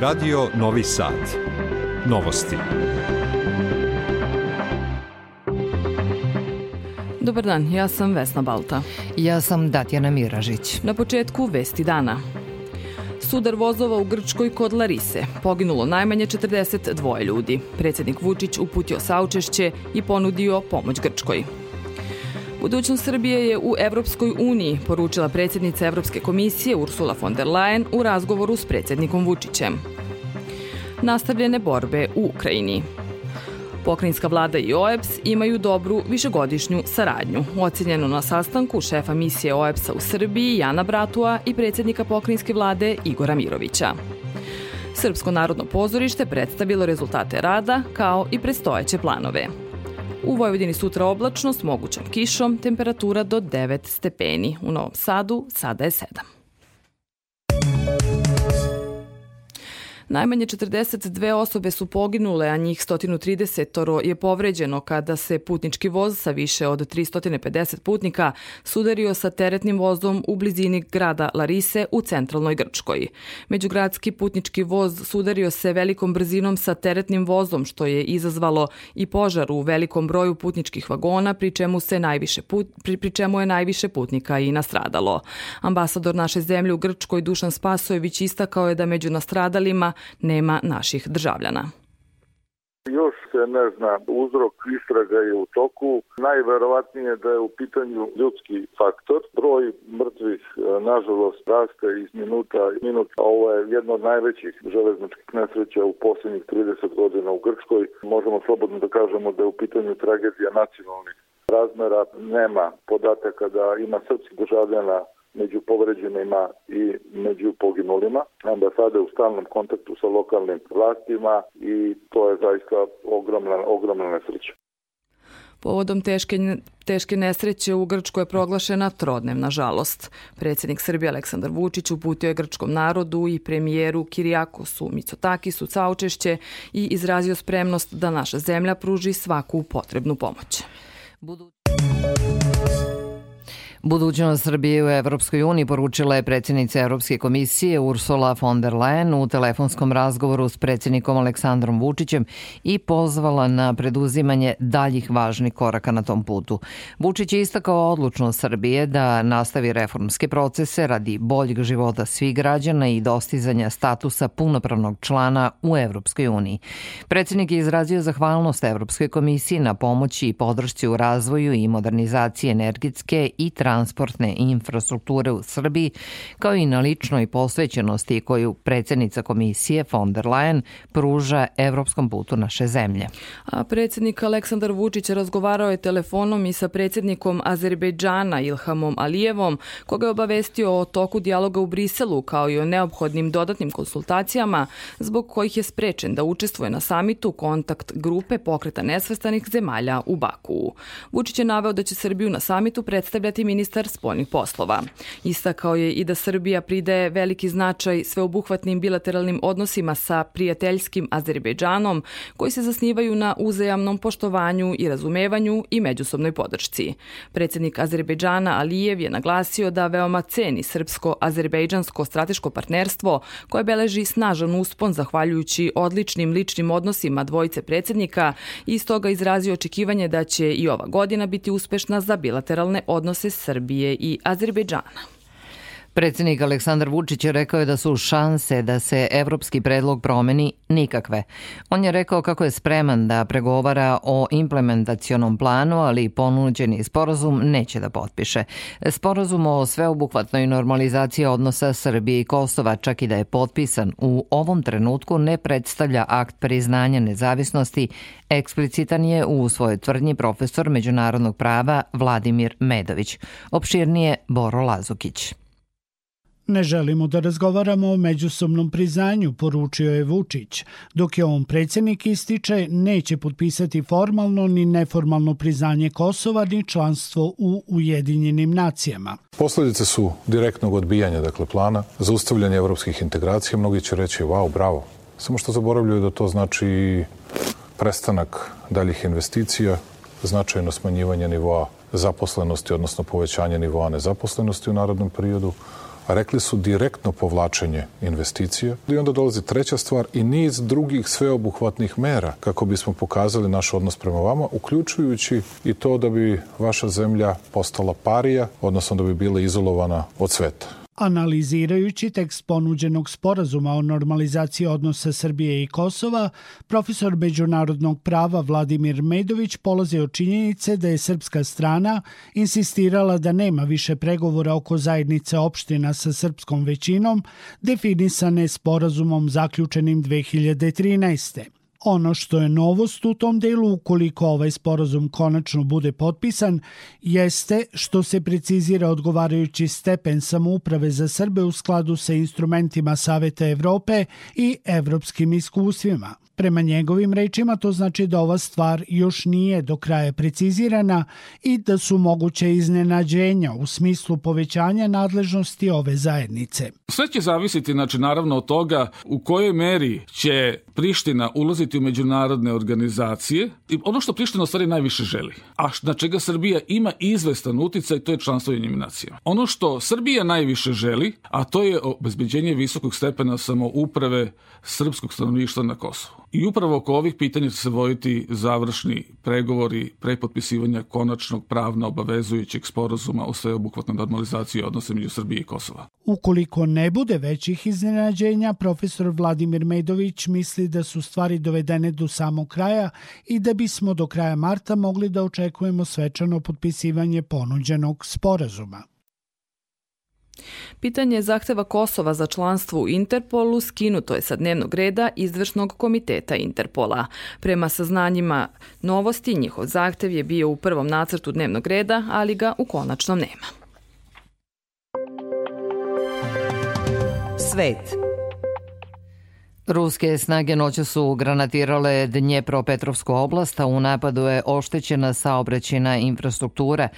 Radio Novi Sad. Novosti. Dobar dan, ja sam Vesna Balta. Ja sam Datjana Miražić. Na početku Vesti dana. Sudar vozova u Grčkoj kod Larise. Poginulo najmanje 42 ljudi. Predsednik Vučić uputio saučešće i ponudio pomoć Grčkoj. Budućnost Srbije je u Evropskoj uniji, poručila predsjednica Evropske komisije Ursula von der Leyen u razgovoru s predsjednikom Vučićem. Nastavljene borbe u Ukrajini. Pokrajinska vlada i OEPS imaju dobru višegodišnju saradnju. Ocenjeno na sastanku šefa misije OEPS-a u Srbiji Jana Bratua i predsjednika pokrajinske vlade Igora Mirovića. Srpsko narodno pozorište predstavilo rezultate rada kao i prestojeće planove. U Vojvodini sutra oblačno s mogućom kišom, temperatura do 9 stepeni. U Novom Sadu sada je 7. Najmanje 42 osobe su poginule, a njih 130 je povređeno kada se putnički voz sa više od 350 putnika sudario sa teretnim vozom u blizini grada Larise u centralnoj Grčkoj. Međugradski putnički voz sudario se velikom brzinom sa teretnim vozom, što je izazvalo i požar u velikom broju putničkih vagona, pri čemu, se najviše put, pri, pri čemu je najviše putnika i nastradalo. Ambasador naše zemlje u Grčkoj Dušan Spasojević istakao je da među nastradalima nema naših državljana. Još se ne zna uzrok istraga je u toku. Najverovatnije da je u pitanju ljudski faktor. Broj mrtvih, e, nažalost, raste iz minuta i minuta. Ovo je jedno od najvećih železničkih nesreća u poslednjih 30 godina u Grčkoj. Možemo slobodno da kažemo da je u pitanju tragedija nacionalnih razmera. Nema podataka da ima srpskih državljana među povređenima i među poginulima. Ambasada je u stalnom kontaktu sa lokalnim vlastima i to je zaista ogromna, ogromna nesreća. Povodom teške, teške nesreće u Grčkoj je proglašena trodnevna žalost. Predsednik Srbije Aleksandar Vučić uputio je grčkom narodu i premijeru Kirijakosu Mitsotakisu saučešće i izrazio spremnost da naša zemlja pruži svaku potrebnu pomoć. Budu... Budućnost Srbije u Evropskoj uniji poručila je predsjednica Evropske komisije Ursula von der Leyen u telefonskom razgovoru s predsjednikom Aleksandrom Vučićem i pozvala na preduzimanje daljih važnih koraka na tom putu. Vučić je istakao odlučnost Srbije da nastavi reformske procese radi boljeg života svih građana i dostizanja statusa punopravnog člana u Evropskoj uniji. Predsjednik je izrazio zahvalnost Evropskoj komisiji na pomoći i podršci u razvoju i modernizaciji energetske i transportne transportne infrastrukture u Srbiji, kao i na ličnoj posvećenosti koju predsednica komisije von der Leyen pruža evropskom putu naše zemlje. A predsednik Aleksandar Vučić razgovarao je telefonom i sa predsednikom Azerbejdžana Ilhamom Alijevom, koga je obavestio o toku dijaloga u Briselu kao i o neophodnim dodatnim konsultacijama zbog kojih je sprečen da učestvuje na samitu kontakt grupe pokreta nesvestanih zemalja u Baku. Vučić je naveo da će Srbiju na samitu predstavljati ministar ministar spoljnih poslova. Istakao je i da Srbija pridaje veliki značaj sveobuhvatnim bilateralnim odnosima sa prijateljskim Azerbejdžanom, koji se zasnivaju na uzajamnom poštovanju i razumevanju i međusobnoj podršci. Predsednik Azerbejdžana Alijev je naglasio da veoma ceni srpsko-azerbejdžansko strateško partnerstvo koje beleži snažan uspon zahvaljujući odličnim ličnim odnosima dvojice predsednika i stoga izrazio očekivanje da će i ova godina biti uspešna za bilateralne odnose s Srbije i Azerbejdžana. Predsednik Aleksandar Vučić je rekao da su šanse da se evropski predlog promeni nikakve. On je rekao kako je spreman da pregovara o implementacionom planu, ali ponuđeni sporazum neće da potpiše. Sporazum o sveobuhvatnoj normalizaciji odnosa Srbije i Kosova, čak i da je potpisan u ovom trenutku, ne predstavlja akt priznanja nezavisnosti, eksplicitan je u svojoj tvrdnji profesor međunarodnog prava Vladimir Medović. Opširnije Boro Lazukić. Ne želimo da razgovaramo o međusobnom priznanju, poručio je Vučić, dok je on predsjednik ističe neće potpisati formalno ni neformalno priznanje Kosova ni članstvo u Ujedinjenim nacijama. Posledice su direktnog odbijanja dakle plana, zaustavljanja evropskih integracija, mnogi će reći wow, bravo. Samo što zaboravljaju da to znači prestanak daljih investicija, značajno smanjivanje nivoa zaposlenosti, odnosno povećanje nivoa nezaposlenosti u narodnom periodu, rekli su direktno povlačenje investicija. I onda dolazi treća stvar i niz drugih sveobuhvatnih mera kako bismo pokazali naš odnos prema vama, uključujući i to da bi vaša zemlja postala parija, odnosno da bi bila izolovana od sveta. Analizirajući tekst ponuđenog sporazuma o normalizaciji odnosa Srbije i Kosova, profesor međunarodnog prava Vladimir Medović polazi od činjenice da je srpska strana insistirala da nema više pregovora oko zajednice opština sa srpskom većinom, definisane sporazumom zaključenim 2013. Ono što je novost u tom delu, ukoliko ovaj sporazum konačno bude potpisan, jeste što se precizira odgovarajući stepen samouprave za Srbe u skladu sa instrumentima Saveta Evrope i evropskim iskustvima. Prema njegovim rečima to znači da ova stvar još nije do kraja precizirana i da su moguće iznenađenja u smislu povećanja nadležnosti ove zajednice. Sve će zavisiti znači naravno od toga u kojoj meri će Priština ulaziti u međunarodne organizacije i ono što Priština u stvari najviše želi, a na čega Srbija ima izvestan uticaj, to je članstvo u nacijama. Ono što Srbija najviše želi, a to je obezbeđenje visokog stepena samouprave srpskog stanovništva na Kosovu. I upravo oko ovih pitanja će se vojiti završni pregovori pre potpisivanja konačnog pravno obavezujućeg sporazuma o sveobuhvatnoj normalizaciji odnosa među Srbije i Kosova. Ukoliko ne bude većih iznenađenja, profesor Vladimir Medović misli da su stvari dovedene do samog kraja i da bismo do kraja marta mogli da očekujemo svečano potpisivanje ponuđenog sporazuma. Pitanje zahteva Kosova za članstvo u Interpolu skinuto je sa dnevnog reda izvršnog komiteta Interpola. Prema saznanjima novosti, njihov zahtev je bio u prvom nacrtu dnevnog reda, ali ga u konačnom nema. Svet. Ruske snage noće su granatirale Dnjepropetrovsku oblast, a u napadu je oštećena saobraćena infrastruktura,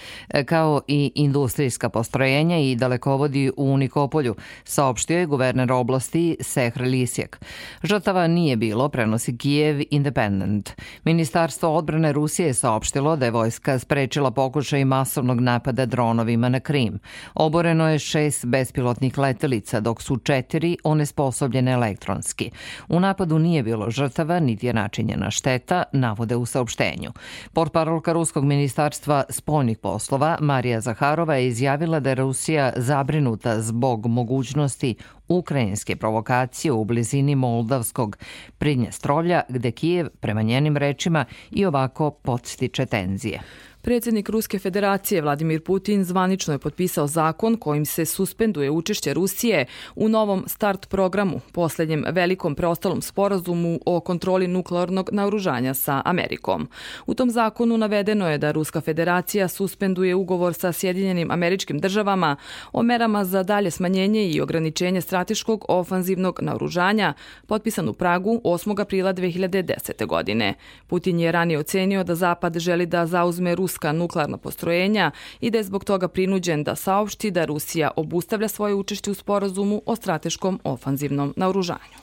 kao i industrijska postrojenja i dalekovodi u Nikopolju, saopštio je guverner oblasti Sehr Lisjak. Žrtava nije bilo, prenosi Kijev Independent. Ministarstvo odbrane Rusije je saopštilo da je vojska sprečila pokušaj masovnog napada dronovima na Krim. Oboreno je šest bespilotnih letelica, dok su četiri onesposobljene elektronski. U napadu nije bilo žrtava, niti je načinjena šteta, navode u saopštenju. Portparolka Ruskog ministarstva spoljnih poslova Marija Zaharova je izjavila da je Rusija zabrinuta zbog mogućnosti ukrajinske provokacije u blizini Moldavskog Pridnjestrovlja, gde Kijev, prema njenim rečima, i ovako podstiče tenzije. Predsednik Ruske federacije Vladimir Putin zvanično je potpisao zakon kojim se suspenduje učešće Rusije u novom start programu, poslednjem velikom preostalom sporazumu o kontroli nuklearnog naoružanja sa Amerikom. U tom zakonu navedeno je da Ruska federacija suspenduje ugovor sa Sjedinjenim američkim državama o merama za dalje smanjenje i ograničenje strateškog ofanzivnog naoružanja, potpisan u Pragu 8. aprila 2010. godine. Putin je ranije ocenio da Zapad želi da zauzme Rus ruska nuklearna postrojenja i da je zbog toga prinuđen da saopšti da Rusija obustavlja svoje učešće u sporazumu o strateškom ofanzivnom naoružanju.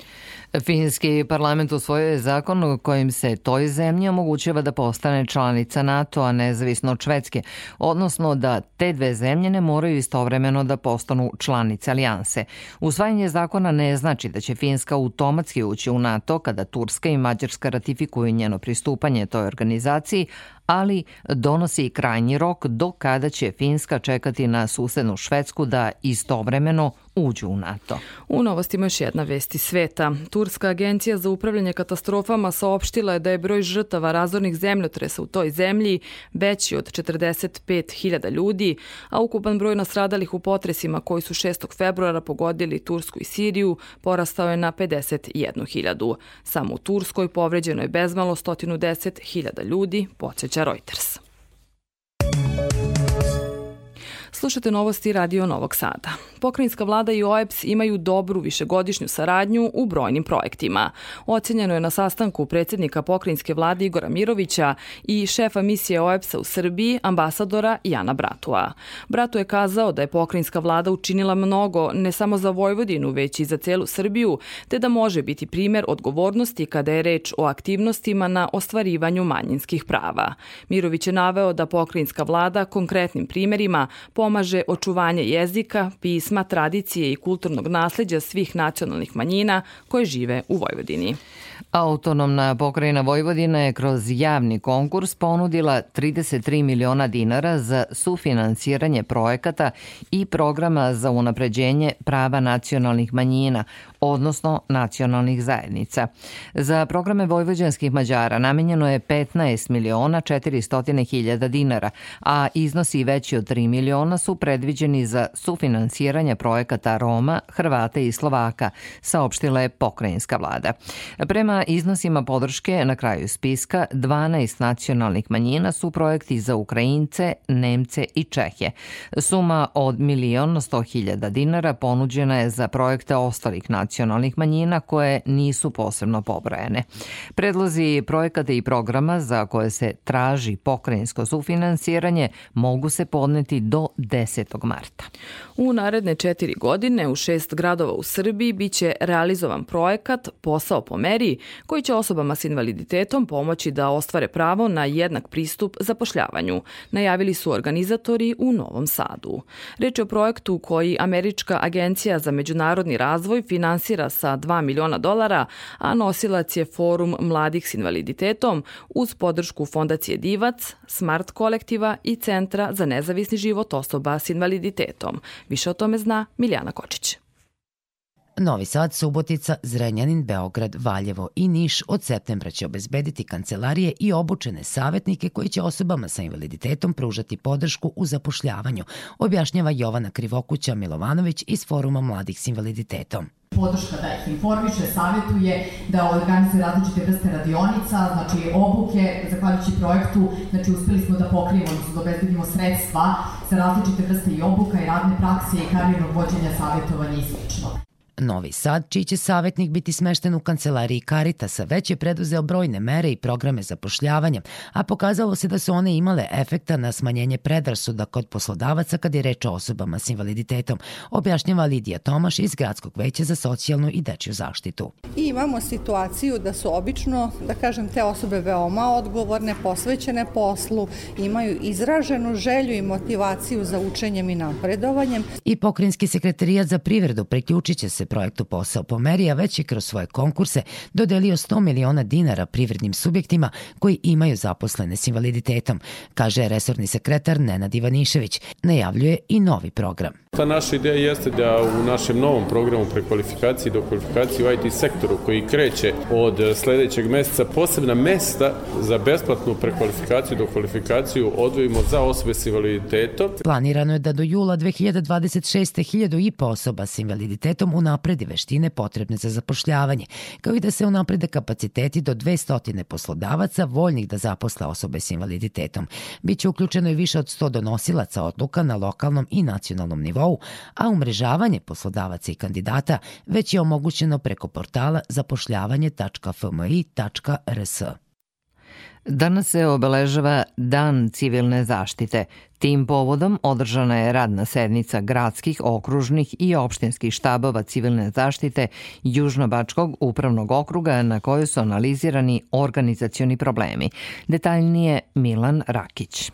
Finski parlament usvojio je zakon kojim se toj zemlji omogućava da postane članica NATO-a nezavisno od Švedske, odnosno da te dve zemlje ne moraju istovremeno da postanu članice alijanse. Usvajanje zakona ne znači da će Finska automatski ući u NATO kada Turska i Mađarska ratifikuju njeno pristupanje toj organizaciji, ali donosi i krajnji rok do kada će Finska čekati na susednu Švedsku da istovremeno uđu u NATO. U novostima još jedna vesti sveta. Turska agencija za upravljanje katastrofama saopštila je da je broj žrtava razornih zemljotresa u toj zemlji veći od 45.000 ljudi, a ukupan broj nastradalih u potresima koji su 6. februara pogodili Tursku i Siriju porastao je na 51.000. Samo u Turskoj povređeno je bezmalo 110.000 ljudi, podsjeća Reuters. Slušate novosti Radio Novog Sada. Pokrajinska vlada i OEPS imaju dobru višegodišnju saradnju u brojnim projektima. Ocenjeno je na sastanku predsednika pokrajinske vlade Igora Mirovića i šefa misije OEPS-a u Srbiji, ambasadora Jana Bratua. Bratu je kazao da je pokrajinska vlada učinila mnogo ne samo za Vojvodinu, već i za celu Srbiju, te da može biti primer odgovornosti kada je reč o aktivnostima na ostvarivanju manjinskih prava. Mirović je naveo da pokrajinska vlada konkretnim primerima pomaže pomaže očuvanje jezika, pisma, tradicije i kulturnog nasleđa svih nacionalnih manjina koje žive u Vojvodini. Autonomna pokrajina Vojvodina je kroz javni konkurs ponudila 33 miliona dinara za sufinansiranje projekata i programa za unapređenje prava nacionalnih manjina, odnosno nacionalnih zajednica. Za programe vojvođanskih Mađara namenjeno je 15 miliona 400 hiljada dinara, a iznosi veći od 3 miliona su predviđeni za sufinansiranje projekata Roma, Hrvata i Slovaka, saopštila je pokrajinska vlada. Prema iznosima podrške na kraju spiska 12 nacionalnih manjina su projekti za Ukrajince, Nemce i Čehe. Suma od milion sto hiljada dinara ponuđena je za projekte ostalih nacionalnih manjina koje nisu posebno pobrojene. Predlozi projekata i programa za koje se traži pokrajinsko sufinansiranje mogu se podneti do 10. marta. U naredne četiri godine u šest gradova u Srbiji biće realizovan projekat Posao po meri koji će osobama s invaliditetom pomoći da ostvare pravo na jednak pristup zapošljavanju, najavili su organizatori u Novom Sadu. Reč je o projektu koji Američka agencija za međunarodni razvoj finansira sa 2 miliona dolara, a nosilac je Forum mladih s invaliditetom uz podršku Fondacije Divac, Smart kolektiva i Centra za nezavisni život osoba s invaliditetom. Više o tome zna Miljana Kočić. Novi Sad, Subotica, Zrenjanin, Beograd, Valjevo i Niš od septembra će obezbediti kancelarije i obučene savetnike koji će osobama sa invaliditetom pružati podršku u zapošljavanju, objašnjava Jovana Krivokuća Milovanović iz Foruma mladih s invaliditetom podrška da ih informiše, savjetuje, da organizuje različite vrste radionica, znači obuke, zahvaljujući projektu, znači uspeli smo da pokrijemo, odnosno da obezbedimo sredstva za različite vrste i obuka i radne prakse i karijernog vođenja, savjetovanja i sl. Novi Sad, čiji će savjetnik biti smešten u kancelariji Caritasa, već je preduzeo brojne mere i programe zapošljavanja, a pokazalo se da su one imale efekta na smanjenje predrasuda kod poslodavaca kad je reč o osobama s invaliditetom, objašnjava Lidija Tomaš iz Gradskog veća za socijalnu i dečju zaštitu. I imamo situaciju da su obično, da kažem, te osobe veoma odgovorne, posvećene poslu, imaju izraženu želju i motivaciju za učenjem i napredovanjem. I pokrinjski sekretarijat za privredu priključit će se projektu Posao po meri, a već je kroz svoje konkurse dodelio 100 miliona dinara privrednim subjektima koji imaju zaposlene s invaliditetom, kaže resorni sekretar Nenad Ivanišević. Najavljuje i novi program. Ta naša ideja jeste da u našem novom programu prekvalifikacije do kvalifikacije u IT sektoru koji kreće od sledećeg meseca posebna mesta za besplatnu prekvalifikaciju do kvalifikaciju odvojimo za osobe s invaliditetom. Planirano je da do jula 2026. hiljadu i po osoba s invaliditetom unapredi veštine potrebne za zapošljavanje, kao i da se unaprede kapaciteti do 200 poslodavaca voljnih da zaposle osobe s invaliditetom. Biće uključeno i više od 100 donosilaca odluka na lokalnom i nacionalnom nivou a umrežavanje poslodavaca i kandidata već je omogućeno preko portala zapošljavanje.fmi.rs. Danas se obeležava Dan civilne zaštite. Tim povodom održana je radna sednica gradskih, okružnih i opštinskih štabova civilne zaštite Južnobačkog upravnog okruga na kojoj su analizirani organizacioni problemi. Detaljnije Milan Rakić.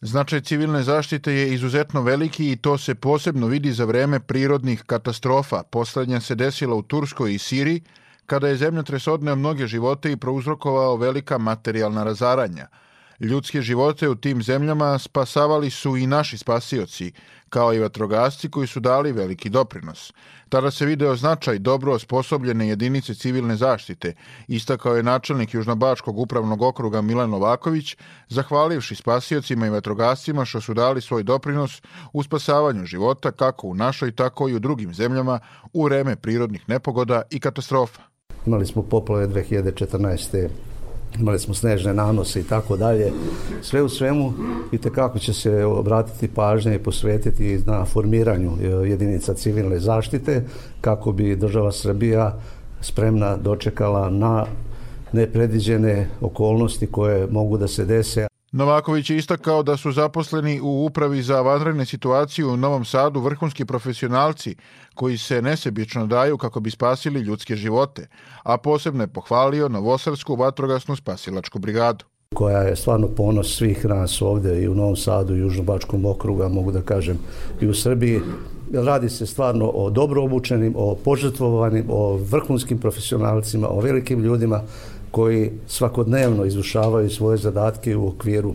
Značaj civilne zaštite je izuzetno veliki i to se posebno vidi za vreme prirodnih katastrofa. Poslednja se desila u Turskoj i Siriji, kada je zemljotres odneo mnoge živote i prouzrokovao velika materijalna razaranja – Ljudske živote u tim zemljama spasavali su i naši spasioci, kao i vatrogasci koji su dali veliki doprinos. Tada se video značaj dobro osposobljene jedinice civilne zaštite, istakao je načelnik Južnobačkog upravnog okruga Milan Novaković, zahvalivši spasiocima i vatrogascima što su dali svoj doprinos u spasavanju života kako u našoj, tako i u drugim zemljama u vreme prirodnih nepogoda i katastrofa. Imali smo poplave 2014 imali smo snežne nanose i tako dalje. Sve u svemu i kako će se obratiti pažnje i posvetiti na formiranju e, jedinica civilne zaštite kako bi država Srbija spremna dočekala na nepredviđene okolnosti koje mogu da se dese. Novaković je istakao da su zaposleni u upravi za vanredne situacije u Novom Sadu vrhunski profesionalci koji se nesebično daju kako bi spasili ljudske živote, a posebno je pohvalio Novosadsku vatrogasnu spasilačku brigadu. koja je stvarno ponos svih nas ovde i u Novom Sadu i Južnobačkom okruga, mogu da kažem i u Srbiji. Radi se stvarno o dobro obučenim, o požrtvovanim, o vrhunskim profesionalcima, o velikim ljudima koji svakodnevno izvršavaju svoje zadatke u okviru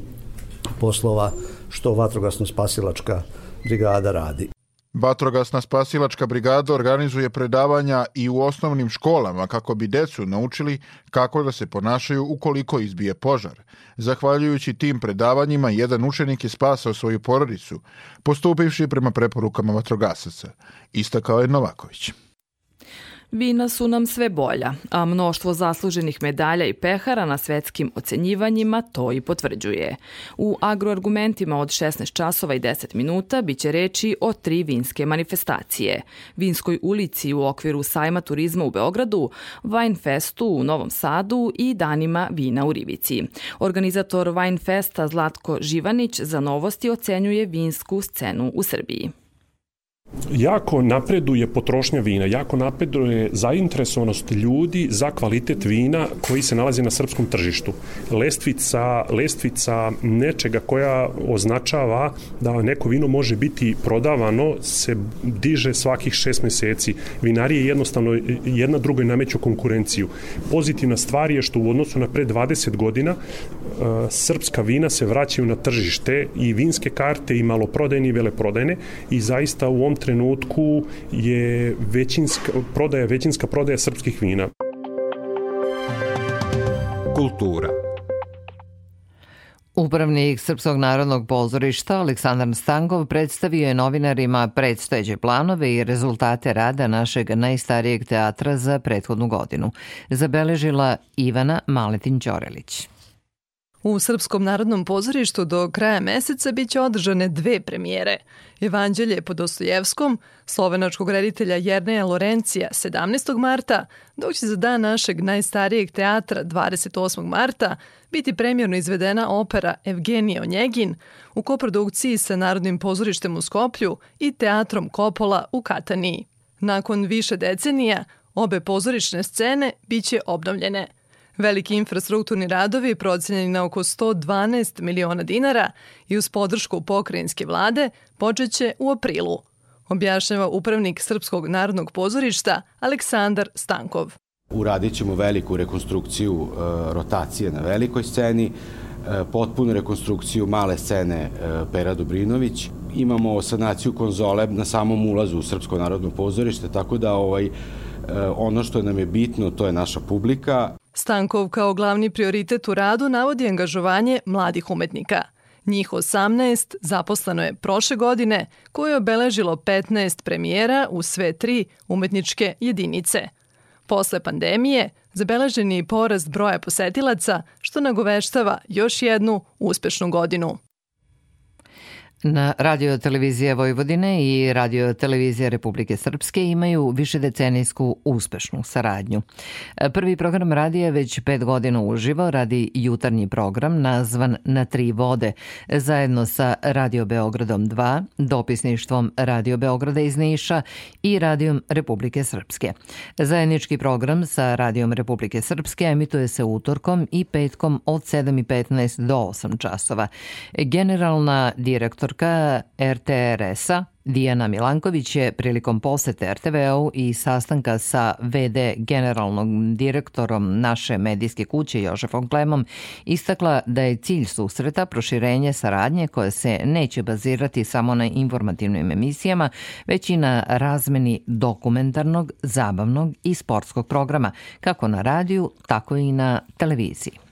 poslova što vatrogasno-spasilačka brigada radi. Vatrogasna spasilačka brigada organizuje predavanja i u osnovnim školama kako bi decu naučili kako da se ponašaju ukoliko izbije požar. Zahvaljujući tim predavanjima, jedan učenik je spasao svoju porodicu, postupivši prema preporukama vatrogasaca, istakao je Novaković. Vina su nam sve bolja, a mnoštvo zasluženih medalja i pehara na svetskim ocenjivanjima to i potvrđuje. U agroargumentima od 16 časova i 10 minuta biće reči o tri vinske manifestacije. Vinskoj ulici u okviru sajma turizma u Beogradu, Winefestu u Novom Sadu i danima vina u Rivici. Organizator Winefesta Zlatko Živanić za novosti ocenjuje vinsku scenu u Srbiji jako napreduje potrošnja vina, jako napreduje zainteresovanost ljudi za kvalitet vina koji se nalazi na srpskom tržištu. Lestvica, lestvica nečega koja označava da neko vino može biti prodavano se diže svakih šest meseci. Vinarije jednostavno jedna drugoj nameću konkurenciju. Pozitivna stvar je što u odnosu na pre 20 godina e, srpska vina se vraćaju na tržište i vinske karte i maloprodajne i veleprodajne i zaista u ovom trenutku je većinska prodaja, većinska prodaja srpskih vina. Kultura Upravnik Srpskog narodnog pozorišta Aleksandar Stangov predstavio je novinarima predstojeće planove i rezultate rada našeg najstarijeg teatra za prethodnu godinu. Zabeležila Ivana Maletin-Ćorelić. U Srpskom narodnom pozorištu do kraja meseca biće održane dve premijere. Evanđelje po Dostojevskom, slovenačkog reditelja Jerneja Lorencija 17. marta, dok će za dan našeg najstarijeg teatra 28. marta biti premjerno izvedena opera Evgenije Onjegin u koprodukciji sa Narodnim pozorištem u Skoplju i Teatrom Kopola u Kataniji. Nakon više decenija, obe pozorišne scene biće obnovljene – Veliki infrastrukturni radovi procenjeni na oko 112 miliona dinara i uz podršku pokrajinske vlade počeće u aprilu, objašnjava upravnik Srpskog narodnog pozorišta Aleksandar Stankov. Uradit ćemo veliku rekonstrukciju e, rotacije na velikoj sceni, e, potpunu rekonstrukciju male scene e, Pera Dobrinović. Imamo sanaciju konzole na samom ulazu u Srpsko narodno pozorište, tako da ovaj, ono što nam je bitno to je naša publika. Stankov kao glavni prioritet u radu navodi angažovanje mladih umetnika. Njih 18 zaposleno je prošle godine koje je obeležilo 15 premijera u sve tri umetničke jedinice. Posle pandemije zabeležen je porast broja posetilaca što nagoveštava još jednu uspešnu godinu. Na radio televizije Vojvodine i radio televizije Republike Srpske imaju višedecenijsku uspešnu saradnju. Prvi program radija već pet godina uživo radi jutarnji program nazvan Na tri vode zajedno sa Radio Beogradom 2, dopisništvom Radio Beograda iz Niša i Radijom Republike Srpske. Zajednički program sa Radijom Republike Srpske emituje se utorkom i petkom od 7.15 do 8 časova. Generalna direktor direktorka RTRS-a Dijana Milanković je prilikom posete RTV-u i sastanka sa VD generalnom direktorom naše medijske kuće Jožefom Klemom istakla da je cilj susreta proširenje saradnje koje se neće bazirati samo na informativnim emisijama, već i na razmeni dokumentarnog, zabavnog i sportskog programa, kako na radiju, tako i na televiziji.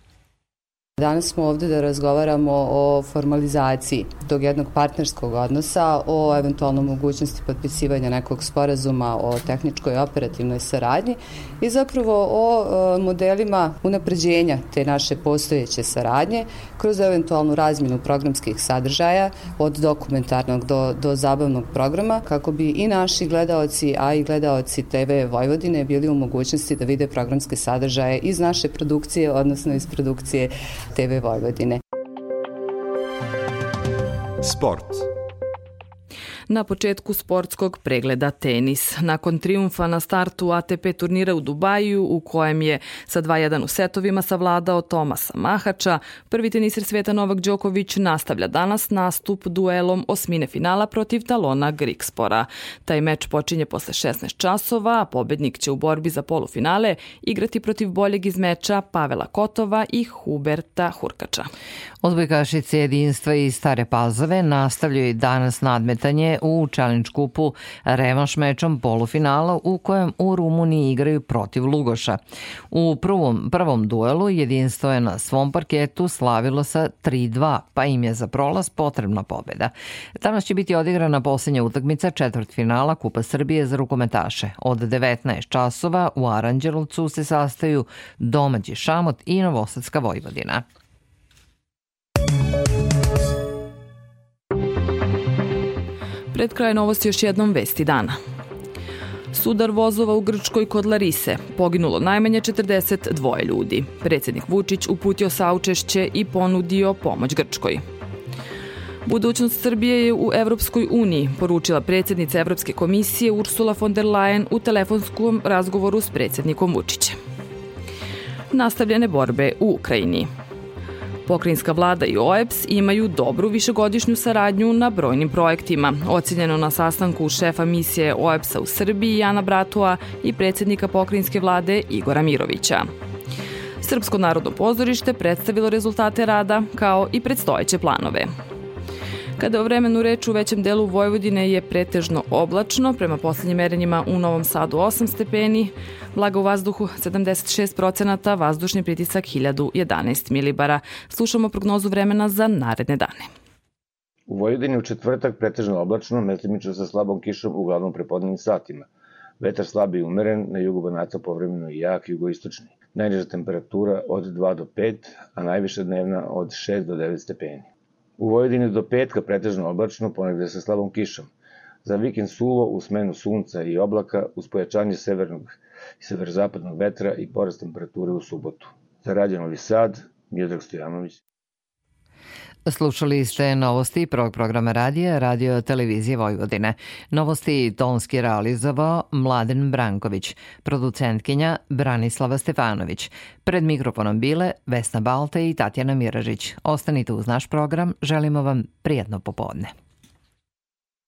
Danas smo ovde da razgovaramo o formalizaciji tog jednog partnerskog odnosa, o eventualno mogućnosti potpisivanja nekog sporazuma o tehničkoj operativnoj saradnji i zapravo o e, modelima unapređenja te naše postojeće saradnje kroz eventualnu razminu programskih sadržaja od dokumentarnog do, do zabavnog programa kako bi i naši gledaoci, a i gledaoci TV Vojvodine bili u mogućnosti da vide programske sadržaje iz naše produkcije, odnosno iz produkcije TV Vojvodine. Sport. Na početku sportskog pregleda tenis. Nakon triumfa na startu ATP turnira u Dubaju, u kojem je sa 2-1 u setovima savladao Tomasa Mahača, prvi teniser sveta Novak Đoković nastavlja danas nastup duelom osmine finala protiv Talona Grikspora. Taj meč počinje posle 16 časova, a pobednik će u borbi za polufinale igrati protiv boljeg iz meča Pavela Kotova i Huberta Hurkača. Odbojkašice jedinstva i Stare Pazove nastavljaju i danas nadmetanje u Challenge kupu revanš mečom polufinala u kojem u Rumuniji igraju protiv Lugoša. U prvom, prvom duelu jedinstvo je na svom parketu slavilo sa 3-2, pa im je za prolaz potrebna pobeda. Danas će biti odigrana poslednja utakmica četvrt finala Kupa Srbije za rukometaše. Od 19 časova u Aranđelovcu se sastaju domaći Šamot i Novosadska Vojvodina. Pred kraj novosti još jednom vesti dana. Sudar vozova u Grčkoj kod Larise. Poginulo najmanje 42 ljudi. Predsednik Vučić uputio saučešće i ponudio pomoć Grčkoj. Budućnost Srbije je u Evropskoj uniji, poručila predsednica Evropske komisije Ursula von der Leyen u telefonskom razgovoru s predsednikom Vučićem. Nastavljene borbe u Ukrajini. Pokrajinska vlada i OEPS imaju dobru višegodišnju saradnju na brojnim projektima. Ocenjeno na sastanku šefa misije OEPS-a u Srbiji Jana Bratua i predsednika pokrajinske vlade Igora Mirovića. Srpsko narodno pozorište predstavilo rezultate rada kao i predstojeće planove. Kada o vremenu reč u većem delu Vojvodine je pretežno oblačno, prema poslednjim merenjima u Novom Sadu 8 stepeni, vlaga u vazduhu 76 procenata, vazdušni pritisak 1011 milibara. Slušamo prognozu vremena za naredne dane. U Vojvodini u četvrtak pretežno oblačno, meslimično sa slabom kišom uglavnom prepodnevnim satima. Vetar slab i umeren, na jugu Banata povremeno i jak jugoistočni. Najniža temperatura od 2 do 5, a najviša dnevna od 6 do 9 stepeni. U Vojvodini do petka pretežno oblačno, ponegde sa slabom kišom. Za vikend suvo u smenu sunca i oblaka uz pojačanje severnog i severozapadnog vetra i porast temperature u subotu. Za Radio Novi Sad, Miodrag Stojanović. Slušali ste novosti prvog programa radija Radio Televizije Vojvodine. Novosti tonski realizovao Mladen Branković, producentkinja Branislava Stefanović. Pred mikrofonom bile Vesna Balte i Tatjana Miražić. Ostanite uz naš program, želimo vam prijetno popodne.